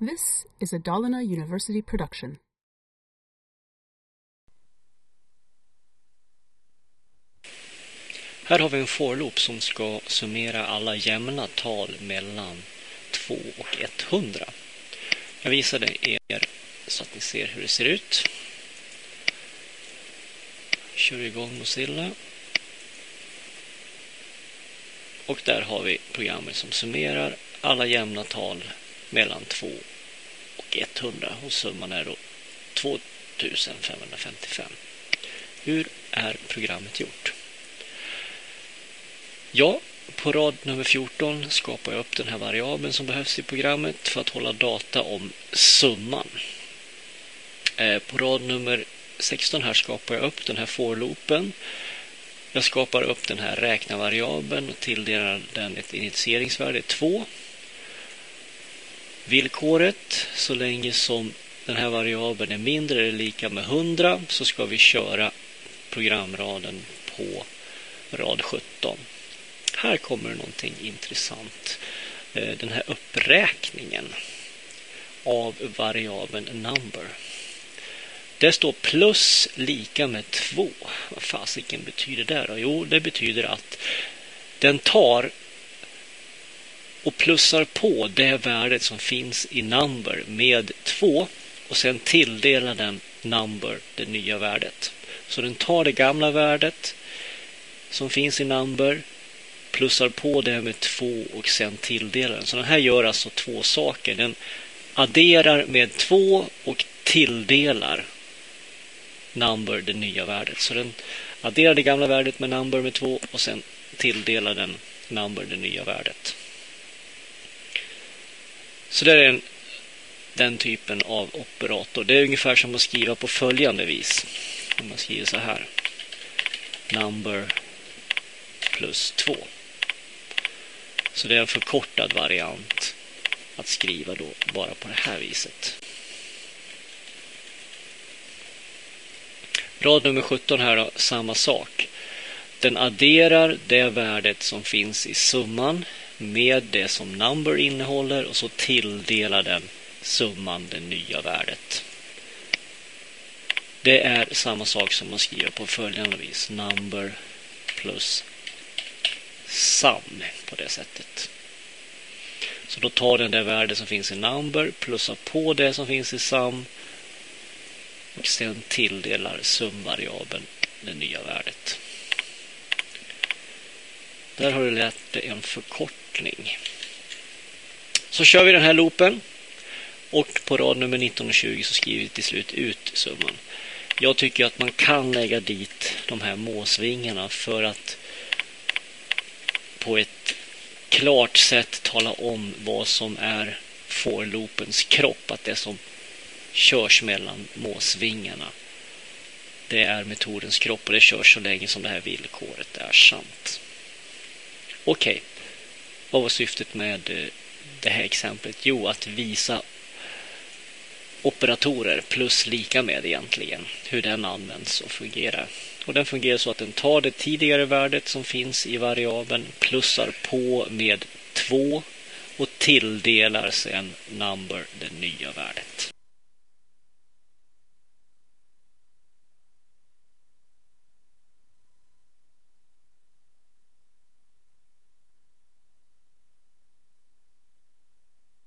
This is a Dalarna University production. Här har vi en for-loop som ska summera alla jämna tal mellan 2 och 100. Jag visade er så att ni ser hur det ser ut. Kör igång Mozilla. Och där har vi programmet som summerar alla jämna tal mellan 2 och 100 och summan är då 2555. Hur är programmet gjort? Ja, på rad nummer 14 skapar jag upp den här variabeln som behövs i programmet för att hålla data om summan. Eh, på rad nummer 16 här skapar jag upp den här for-loopen. Jag skapar upp den här räkna-variabeln och tilldelar den ett initieringsvärde 2. Villkoret, så länge som den här variabeln är mindre eller lika med 100 så ska vi köra programraden på rad 17. Här kommer någonting intressant. Eh, den här uppräkningen av variabeln number. Det står plus lika med 2. Vad fasiken betyder det då? Jo, det betyder att den tar och plussar på det värdet som finns i number med 2 och sen tilldelar den number det nya värdet. Så den tar det gamla värdet som finns i number plussar på det med 2 och sen tilldelar den. Så den här gör alltså två saker. Den adderar med 2 och tilldelar number det nya värdet. Så den adderar det gamla värdet med number med 2 och sen tilldelar den number det nya värdet. Så det är en, den typen av operator. Det är ungefär som att skriva på följande vis. Om man skriver så här. Number plus 2. Så det är en förkortad variant att skriva då bara på det här viset. Rad nummer 17 här då, samma sak. Den adderar det värdet som finns i summan med det som number innehåller och så tilldelar den summan det nya värdet. Det är samma sak som man skriver på följande vis. Number plus sum på det sättet. Så då tar den det värde som finns i number, plussar på det som finns i sum och sen tilldelar sumvariabeln det nya värdet. Där har du lärt dig en förkortning. Så kör vi den här loopen. Och på rad nummer 19 och 20 så skriver vi till slut ut summan. Jag tycker att man kan lägga dit de här måsvingarna för att på ett klart sätt tala om vad som är forloopens kropp. Att det som körs mellan måsvingarna det är metodens kropp och det körs så länge som det här villkoret är sant. Okej, okay. vad var syftet med eh, det här exemplet? Jo, att visa operatorer plus lika med egentligen hur den används och fungerar. Och den fungerar så att den tar det tidigare värdet som finns i variabeln, plussar på med 2 och tilldelar sen number det nya värdet.